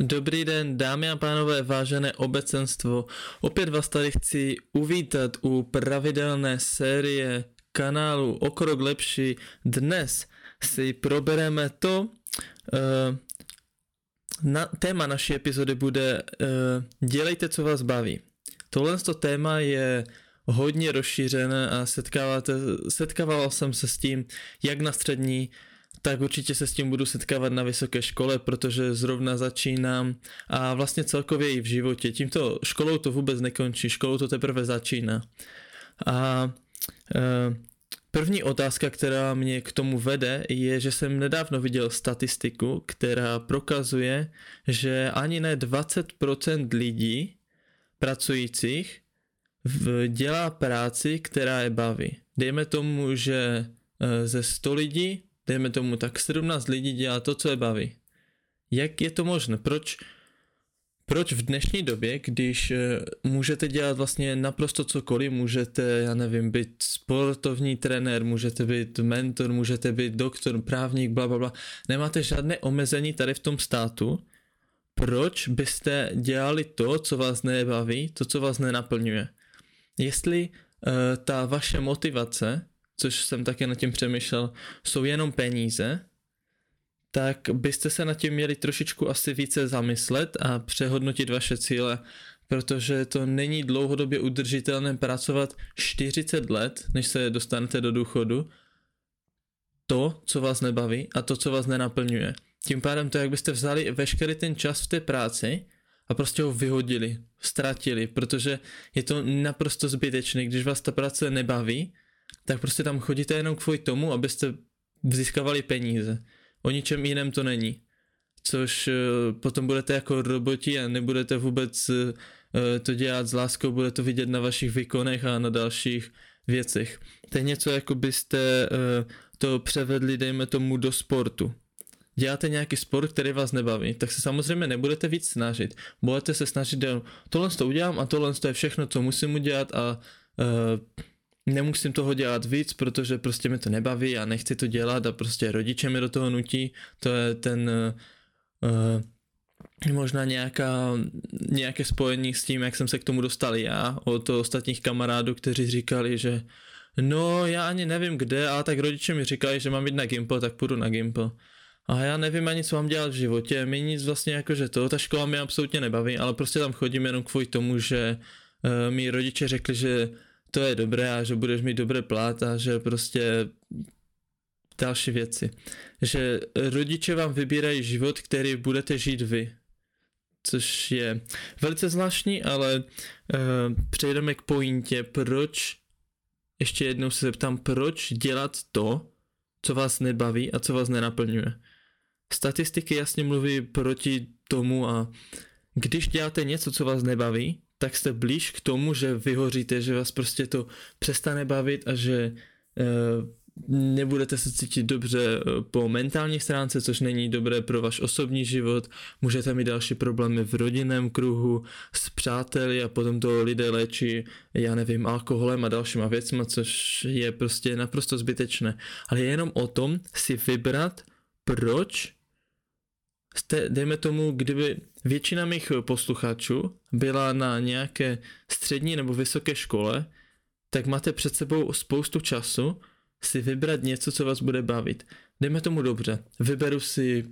Dobrý den, dámy a pánové, vážené obecenstvo. Opět vás tady chci uvítat u pravidelné série kanálu O krok lepší. Dnes si probereme to, uh, na, téma naší epizody bude uh, Dělejte, co vás baví. Tohle to téma je hodně rozšířené a setkáváte, setkával jsem se s tím jak na střední, tak určitě se s tím budu setkávat na vysoké škole, protože zrovna začínám a vlastně celkově i v životě. Tímto školou to vůbec nekončí, školou to teprve začíná. A e, první otázka, která mě k tomu vede, je, že jsem nedávno viděl statistiku, která prokazuje, že ani ne 20% lidí pracujících dělá práci, která je baví. Dejme tomu, že e, ze 100 lidí dejme tomu tak 17 lidí dělá to, co je baví. Jak je to možné? Proč, proč v dnešní době, když eh, můžete dělat vlastně naprosto cokoliv, můžete, já nevím, být sportovní trenér, můžete být mentor, můžete být doktor, právník, bla, bla, bla, nemáte žádné omezení tady v tom státu, proč byste dělali to, co vás nebaví, to, co vás nenaplňuje? Jestli uh, ta vaše motivace což jsem také nad tím přemýšlel, jsou jenom peníze, tak byste se nad tím měli trošičku asi více zamyslet a přehodnotit vaše cíle, protože to není dlouhodobě udržitelné pracovat 40 let, než se dostanete do důchodu, to, co vás nebaví a to, co vás nenaplňuje. Tím pádem to, jak byste vzali veškerý ten čas v té práci a prostě ho vyhodili, ztratili, protože je to naprosto zbytečné, když vás ta práce nebaví, tak prostě tam chodíte jenom kvůli tomu, abyste získávali peníze. O ničem jiném to není. Což uh, potom budete jako roboti a nebudete vůbec uh, to dělat s láskou, bude to vidět na vašich výkonech a na dalších věcech. To je něco, jako byste to převedli, dejme tomu, do sportu. Děláte nějaký sport, který vás nebaví, tak se samozřejmě nebudete víc snažit. Budete se snažit, tohle to udělám a tohle to je všechno, co musím udělat a uh, nemusím toho dělat víc, protože prostě mi to nebaví a nechci to dělat a prostě rodiče mi do toho nutí, to je ten uh, možná nějaká, nějaké spojení s tím, jak jsem se k tomu dostal já od ostatních kamarádů, kteří říkali, že no já ani nevím kde, ale tak rodiče mi říkali, že mám jít na Gimple, tak půjdu na Gimple. A já nevím ani, co mám dělat v životě, mi nic vlastně jako, že to, ta škola mě absolutně nebaví, ale prostě tam chodím jenom kvůli tomu, že uh, mi rodiče řekli, že to je dobré a že budeš mít dobré plat a že prostě další věci. Že rodiče vám vybírají život, který budete žít vy. Což je velice zvláštní, ale uh, přejdeme k pointě, proč, ještě jednou se zeptám, proč dělat to, co vás nebaví a co vás nenaplňuje. Statistiky jasně mluví proti tomu a když děláte něco, co vás nebaví, tak jste blíž k tomu, že vyhoříte, že vás prostě to přestane bavit a že uh, nebudete se cítit dobře eh, po mentální stránce, což není dobré pro váš osobní život, můžete mít další problémy v rodinném kruhu, s přáteli a potom to lidé léčí, já nevím, alkoholem a dalšíma věcma, což je prostě naprosto zbytečné. Ale je jenom o tom si vybrat, proč jste, dejme tomu, kdyby většina mých posluchačů byla na nějaké střední nebo vysoké škole, tak máte před sebou spoustu času si vybrat něco, co vás bude bavit. Dejme tomu dobře, vyberu si,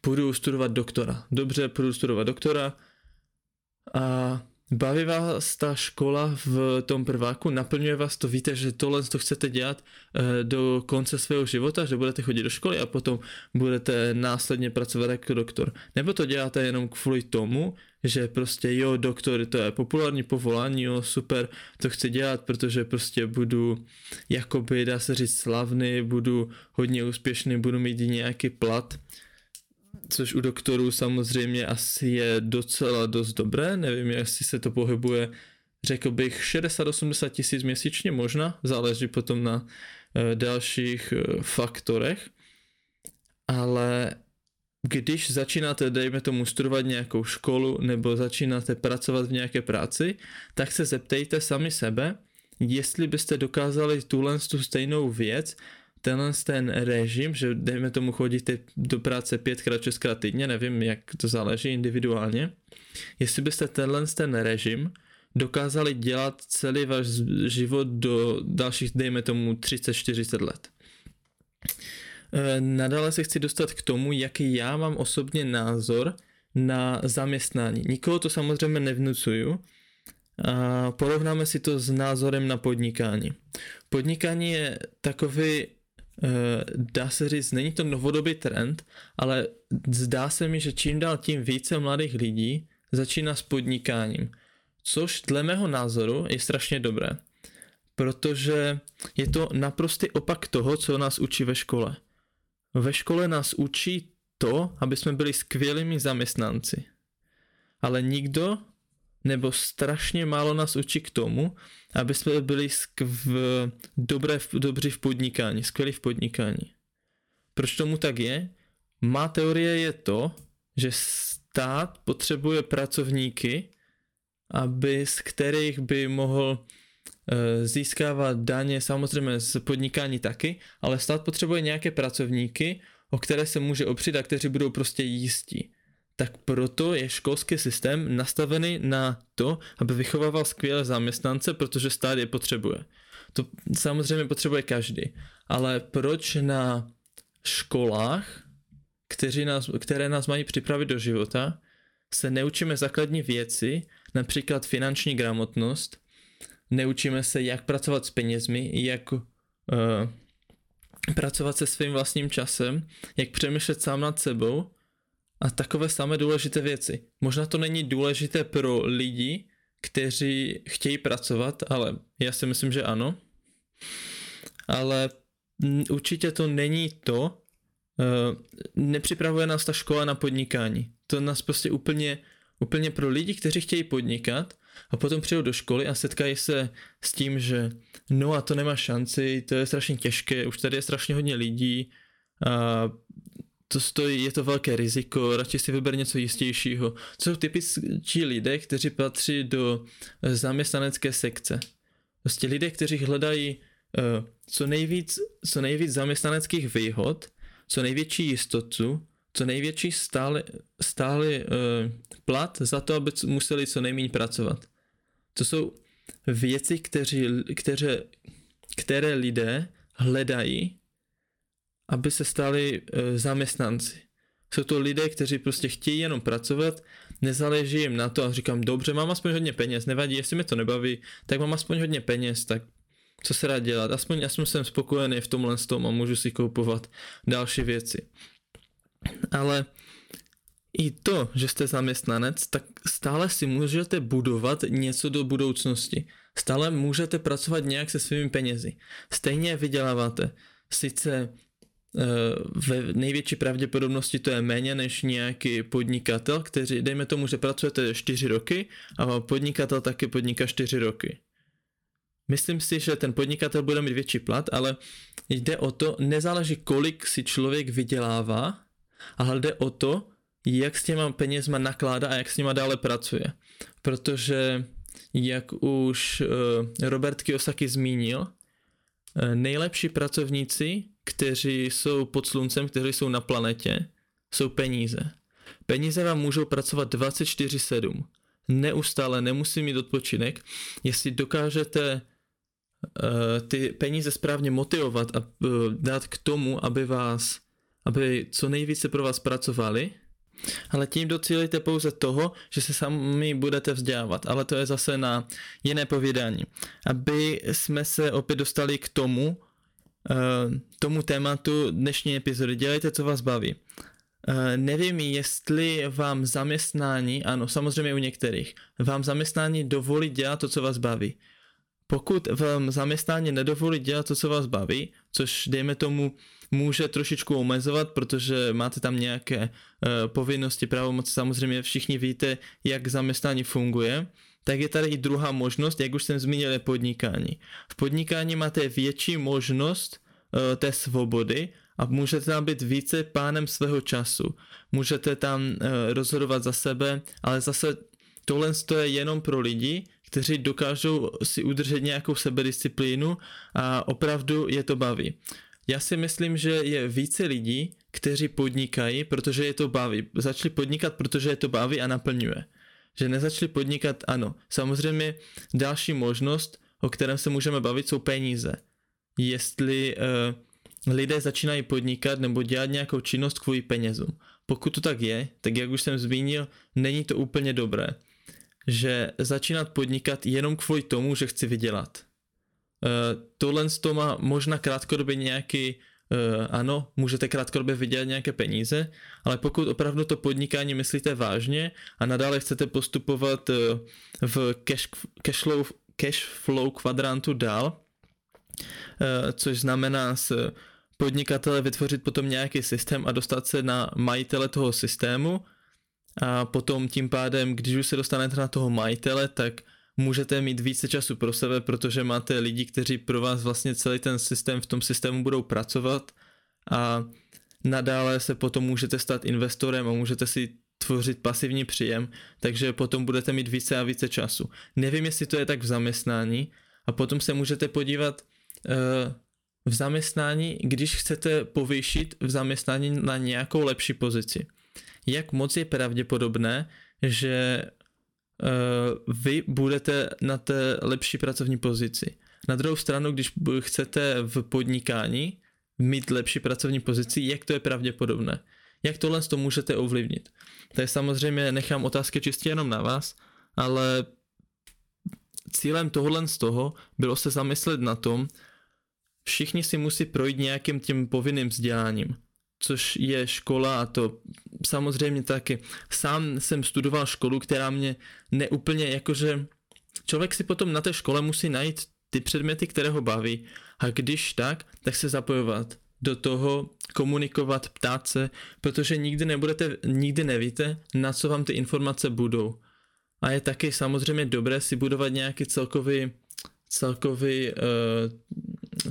půjdu studovat doktora. Dobře, půjdu studovat doktora a Baví vás ta škola v tom prváku, naplňuje vás to, víte, že tohle to chcete dělat eh, do konce svého života, že budete chodit do školy a potom budete následně pracovat jako doktor. Nebo to děláte jenom kvůli tomu, že prostě jo, doktor, to je populární povolání, jo, super, to chci dělat, protože prostě budu, jakoby, dá se říct, slavný, budu hodně úspěšný, budu mít nějaký plat, což u doktorů samozřejmě asi je docela dost dobré, nevím, jestli se to pohybuje, řekl bych 60-80 tisíc měsíčně možná, záleží potom na uh, dalších uh, faktorech, ale když začínáte, dejme tomu, studovat nějakou školu nebo začínáte pracovat v nějaké práci, tak se zeptejte sami sebe, jestli byste dokázali tuhle tu stejnou věc tenhle ten režim, že dejme tomu chodíte do práce pětkrát, šestkrát týdně, nevím, jak to záleží individuálně, jestli byste tenhle ten režim dokázali dělat celý váš život do dalších, dejme tomu, 30-40 let. E, nadále se chci dostat k tomu, jaký já mám osobně názor na zaměstnání. Nikoho to samozřejmě nevnucuju, a porovnáme si to s názorem na podnikání. Podnikání je takový, dá se říct, není to novodobý trend, ale zdá se mi, že čím dál tím více mladých lidí začíná s podnikáním. Což dle mého názoru je strašně dobré, protože je to naprostý opak toho, co nás učí ve škole. Ve škole nás učí to, aby jsme byli skvělými zaměstnanci. Ale nikdo nebo strašně málo nás učí k tomu, aby jsme byli skv... dobré, dobří v podnikání, skvělí v podnikání. Proč tomu tak je? Má teorie je to, že stát potřebuje pracovníky, aby z kterých by mohl e, získávat daně samozřejmě z podnikání taky, ale stát potřebuje nějaké pracovníky, o které se může opřít a kteří budou prostě jistí. Tak proto je školský systém nastavený na to, aby vychovával skvělé zaměstnance, protože stát je potřebuje. To samozřejmě potřebuje každý. Ale proč na školách, kteří nás, které nás mají připravit do života, se neučíme základní věci, například finanční gramotnost, neučíme se, jak pracovat s penězmi, jak uh, pracovat se svým vlastním časem, jak přemýšlet sám nad sebou a takové samé důležité věci. Možná to není důležité pro lidi, kteří chtějí pracovat, ale já si myslím, že ano. Ale určitě to není to, uh, nepřipravuje nás ta škola na podnikání. To nás prostě úplně Úplně pro lidi, kteří chtějí podnikat a potom přijdou do školy a setkají se s tím, že no a to nemá šanci, to je strašně těžké, už tady je strašně hodně lidí a to stojí, je to velké riziko, radši si vyber něco jistějšího. Co jsou typičtí lidé, kteří patří do zaměstnanecké sekce. Prostě lidé, kteří hledají uh, co nejvíc, co nejvíc zaměstnaneckých výhod, co největší jistotu, co největší stále, stále uh, plat za to, aby museli co nejméně pracovat. To jsou věci, kteří, které, které lidé hledají, aby se stali uh, zaměstnanci. Jsou to lidé, kteří prostě chtějí jenom pracovat, nezáleží jim na to a říkám, dobře, mám aspoň hodně peněz, nevadí, jestli mi to nebaví, tak mám aspoň hodně peněz, tak co se dá dělat, aspoň, aspoň jsem spokojený v tomhle tom a můžu si koupovat další věci ale i to, že jste zaměstnanec, tak stále si můžete budovat něco do budoucnosti. Stále můžete pracovat nějak se svými penězi. Stejně vyděláváte. Sice eh, ve největší pravděpodobnosti to je méně než nějaký podnikatel, který, dejme tomu, že pracujete 4 roky a podnikatel taky podniká 4 roky. Myslím si, že ten podnikatel bude mít větší plat, ale jde o to, nezáleží kolik si člověk vydělává, ale jde o to, jak s těma penězma nakládá a jak s nima dále pracuje. Protože, jak už uh, Robert Kiyosaki zmínil, uh, nejlepší pracovníci, kteří jsou pod sluncem, kteří jsou na planetě, jsou peníze. Peníze vám můžou pracovat 24-7. Neustále nemusí mít odpočinek. Jestli dokážete uh, ty peníze správně motivovat a uh, dát k tomu, aby vás aby co nejvíce pro vás pracovali, ale tím docílíte pouze toho, že se sami budete vzdělávat, ale to je zase na jiné povídání. Aby jsme se opět dostali k tomu, tomu tématu dnešní epizody. Dělejte, co vás baví. Uh, nevím, jestli vám zaměstnání, ano, samozřejmě u některých, vám zaměstnání dovolí dělat to, co vás baví. Pokud vám zaměstnání nedovolí dělat to, co vás baví, což dejme tomu může trošičku omezovat, protože máte tam nějaké uh, povinnosti, pravomoci, samozřejmě všichni víte, jak zaměstnání funguje, tak je tady i druhá možnost, jak už jsem zmínil, je podnikání. V podnikání máte větší možnost uh, té svobody a můžete tam být více pánem svého času. Můžete tam uh, rozhodovat za sebe, ale zase tohle je jenom pro lidi, kteří dokážou si udržet nějakou sebedisciplínu a opravdu je to baví. Já si myslím, že je více lidí, kteří podnikají, protože je to baví. Začali podnikat, protože je to baví a naplňuje. Že nezačali podnikat, ano. Samozřejmě další možnost, o kterém se můžeme bavit, jsou peníze. Jestli uh, lidé začínají podnikat nebo dělat nějakou činnost kvůli penězům. Pokud to tak je, tak jak už jsem zmínil, není to úplně dobré. Že začínat podnikat jenom kvůli tomu, že chci vydělat. Uh, tohle to má možná krátkodobě nějaký ano, můžete krátkodobě vydělat nějaké peníze, ale pokud opravdu to podnikání myslíte vážně a nadále chcete postupovat uh, v cash, cash, flow, cash flow kvadrantu dál, uh, což znamená s podnikatele vytvořit potom nějaký systém a dostat se na majitele toho systému a potom tím pádem, když už se dostanete na toho majitele, tak můžete mít více času pro sebe, protože máte lidi, kteří pro vás vlastně celý ten systém v tom systému budou pracovat a nadále se potom můžete stát investorem a můžete si tvořit pasivní příjem, takže potom budete mít více a více času. Nevím, jestli to je tak v zaměstnání a potom se můžete podívat uh, v zaměstnání, když chcete povýšit v zaměstnání na nějakou lepší pozici. Jak moc je pravděpodobné, že vy budete na té lepší pracovní pozici. Na druhou stranu, když chcete v podnikání mít lepší pracovní pozici, jak to je pravděpodobné? Jak tohle to můžete ovlivnit? Je samozřejmě, nechám otázky čistě jenom na vás, ale cílem tohle z toho bylo se zamyslet na tom, všichni si musí projít nějakým tím povinným vzděláním což je škola a to samozřejmě taky. Sám jsem studoval školu, která mě neúplně jakože člověk si potom na té škole musí najít ty předměty, které ho baví a když tak, tak se zapojovat do toho, komunikovat, ptát se, protože nikdy nebudete, nikdy nevíte, na co vám ty informace budou. A je taky samozřejmě dobré si budovat nějaký celkový, celkový uh,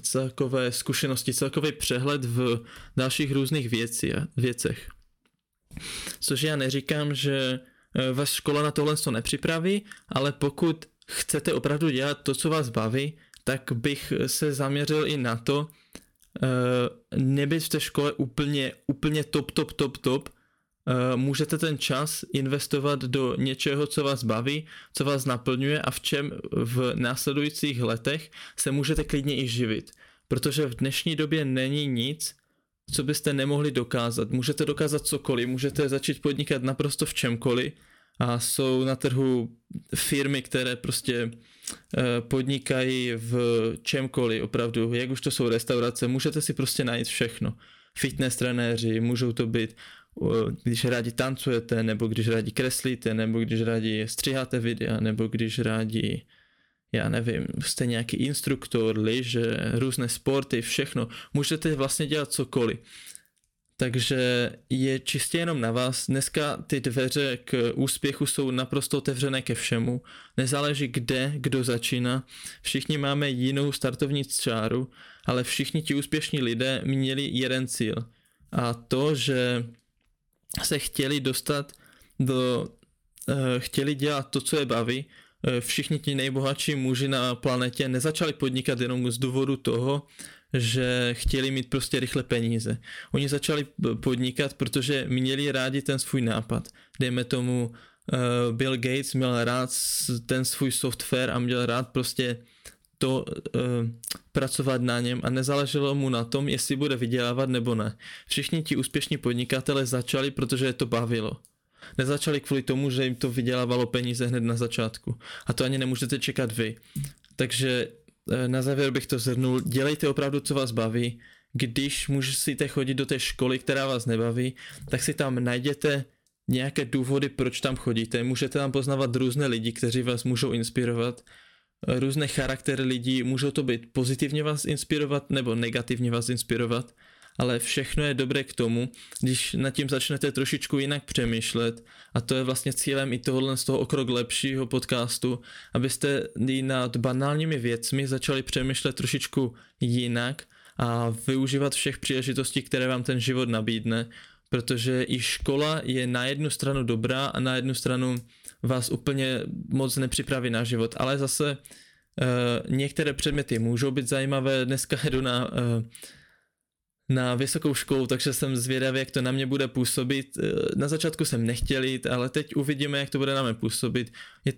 celkové zkušenosti, celkový přehled v dalších různých věcí, věcech. Což já neříkám, že eh, vás škola na tohle to nepřipraví, ale pokud chcete opravdu dělat to, co vás baví, tak bych se zaměřil i na to, eh, nebyt v té škole úplně, úplně top, top, top, top, Eh, můžete ten čas investovat do něčeho, co vás baví, co vás naplňuje a v čem v následujících letech se můžete klidně i živit. Protože v dnešní době není nic, co byste nemohli dokázat. Můžete dokázat cokoliv, můžete začít podnikat naprosto v čemkoliv a jsou na trhu firmy, které prostě eh, podnikají v čemkoliv, opravdu, jak už to jsou restaurace, můžete si prostě najít všechno. Fitness trenéři, můžou to být když rádi tancujete, nebo když rádi kreslíte, nebo když rádi stříháte videa, nebo když rádi, já nevím, jste nějaký instruktor, lyže, různé sporty, všechno. Můžete vlastně dělat cokoliv. Takže je čistě jenom na vás. Dneska ty dveře k úspěchu jsou naprosto otevřené ke všemu. Nezáleží kde, kdo začíná. Všichni máme jinou startovní čáru, ale všichni ti úspěšní lidé měli jeden cíl. A to, že se chtěli dostat do, uh, chtěli dělat to, co je baví, uh, všichni ti nejbohatší muži na planetě nezačali podnikat jenom z důvodu toho, že chtěli mít prostě rychle peníze. Oni začali podnikat, protože měli rádi ten svůj nápad. Dejme tomu, uh, Bill Gates měl rád ten svůj software a měl rád prostě to uh, pracovat na něm a nezáleželo mu na tom, jestli bude vydělávat nebo ne. Všichni ti úspěšní podnikatele začali, protože je to bavilo. Nezačali kvůli tomu, že jim to vydělávalo peníze hned na začátku. A to ani nemůžete čekat vy. Takže uh, na závěr bych to zhrnul. Dělejte opravdu, co vás baví. Když musíte chodit do té školy, která vás nebaví, tak si tam najděte nějaké důvody, proč tam chodíte. Můžete tam poznávat různé lidi, kteří vás můžou inspirovat různé charaktery lidí, můžou to být pozitivně vás inspirovat nebo negativně vás inspirovat, ale všechno je dobré k tomu, když nad tím začnete trošičku jinak přemýšlet. A to je vlastně cílem i tohohle z toho okrok lepšího podcastu, abyste i nad banálními věcmi začali přemýšlet trošičku jinak a využívat všech příležitostí, které vám ten život nabídne, protože i škola je na jednu stranu dobrá a na jednu stranu vás úplně moc nepřipraví na život, ale zase uh, některé předměty můžou být zajímavé. Dneska jdu na uh, na vysokou školu, takže jsem zvědavý, jak to na mě bude působit. Eh, na začátku jsem nechtěl jít, ale teď uvidíme, jak to bude na mě působit. Je,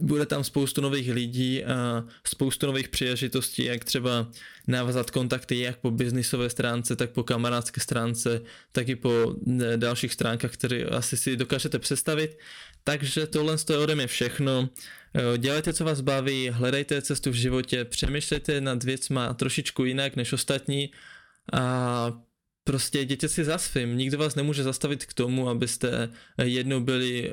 bude tam spoustu nových lidí a spoustu nových příležitostí, jak třeba navazat kontakty jak po biznisové stránce, tak po kamarádské stránce, tak i po eh, dalších stránkách, které asi si dokážete představit. Takže tohle je ode mě všechno. Eh, dělejte, co vás baví, hledejte cestu v životě, přemýšlejte nad věcma trošičku jinak než ostatní a prostě jděte si za svým. Nikdo vás nemůže zastavit k tomu, abyste jednou byli eh,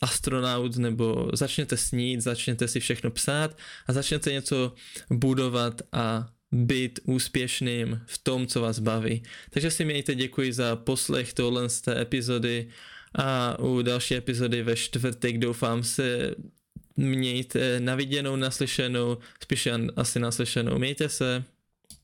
astronaut nebo začněte snít, začněte si všechno psát a začněte něco budovat a být úspěšným v tom, co vás baví. Takže si mějte děkuji za poslech tohle z té epizody a u další epizody ve čtvrtek doufám se mějte naviděnou, naslyšenou, spíše asi naslyšenou. Mějte se.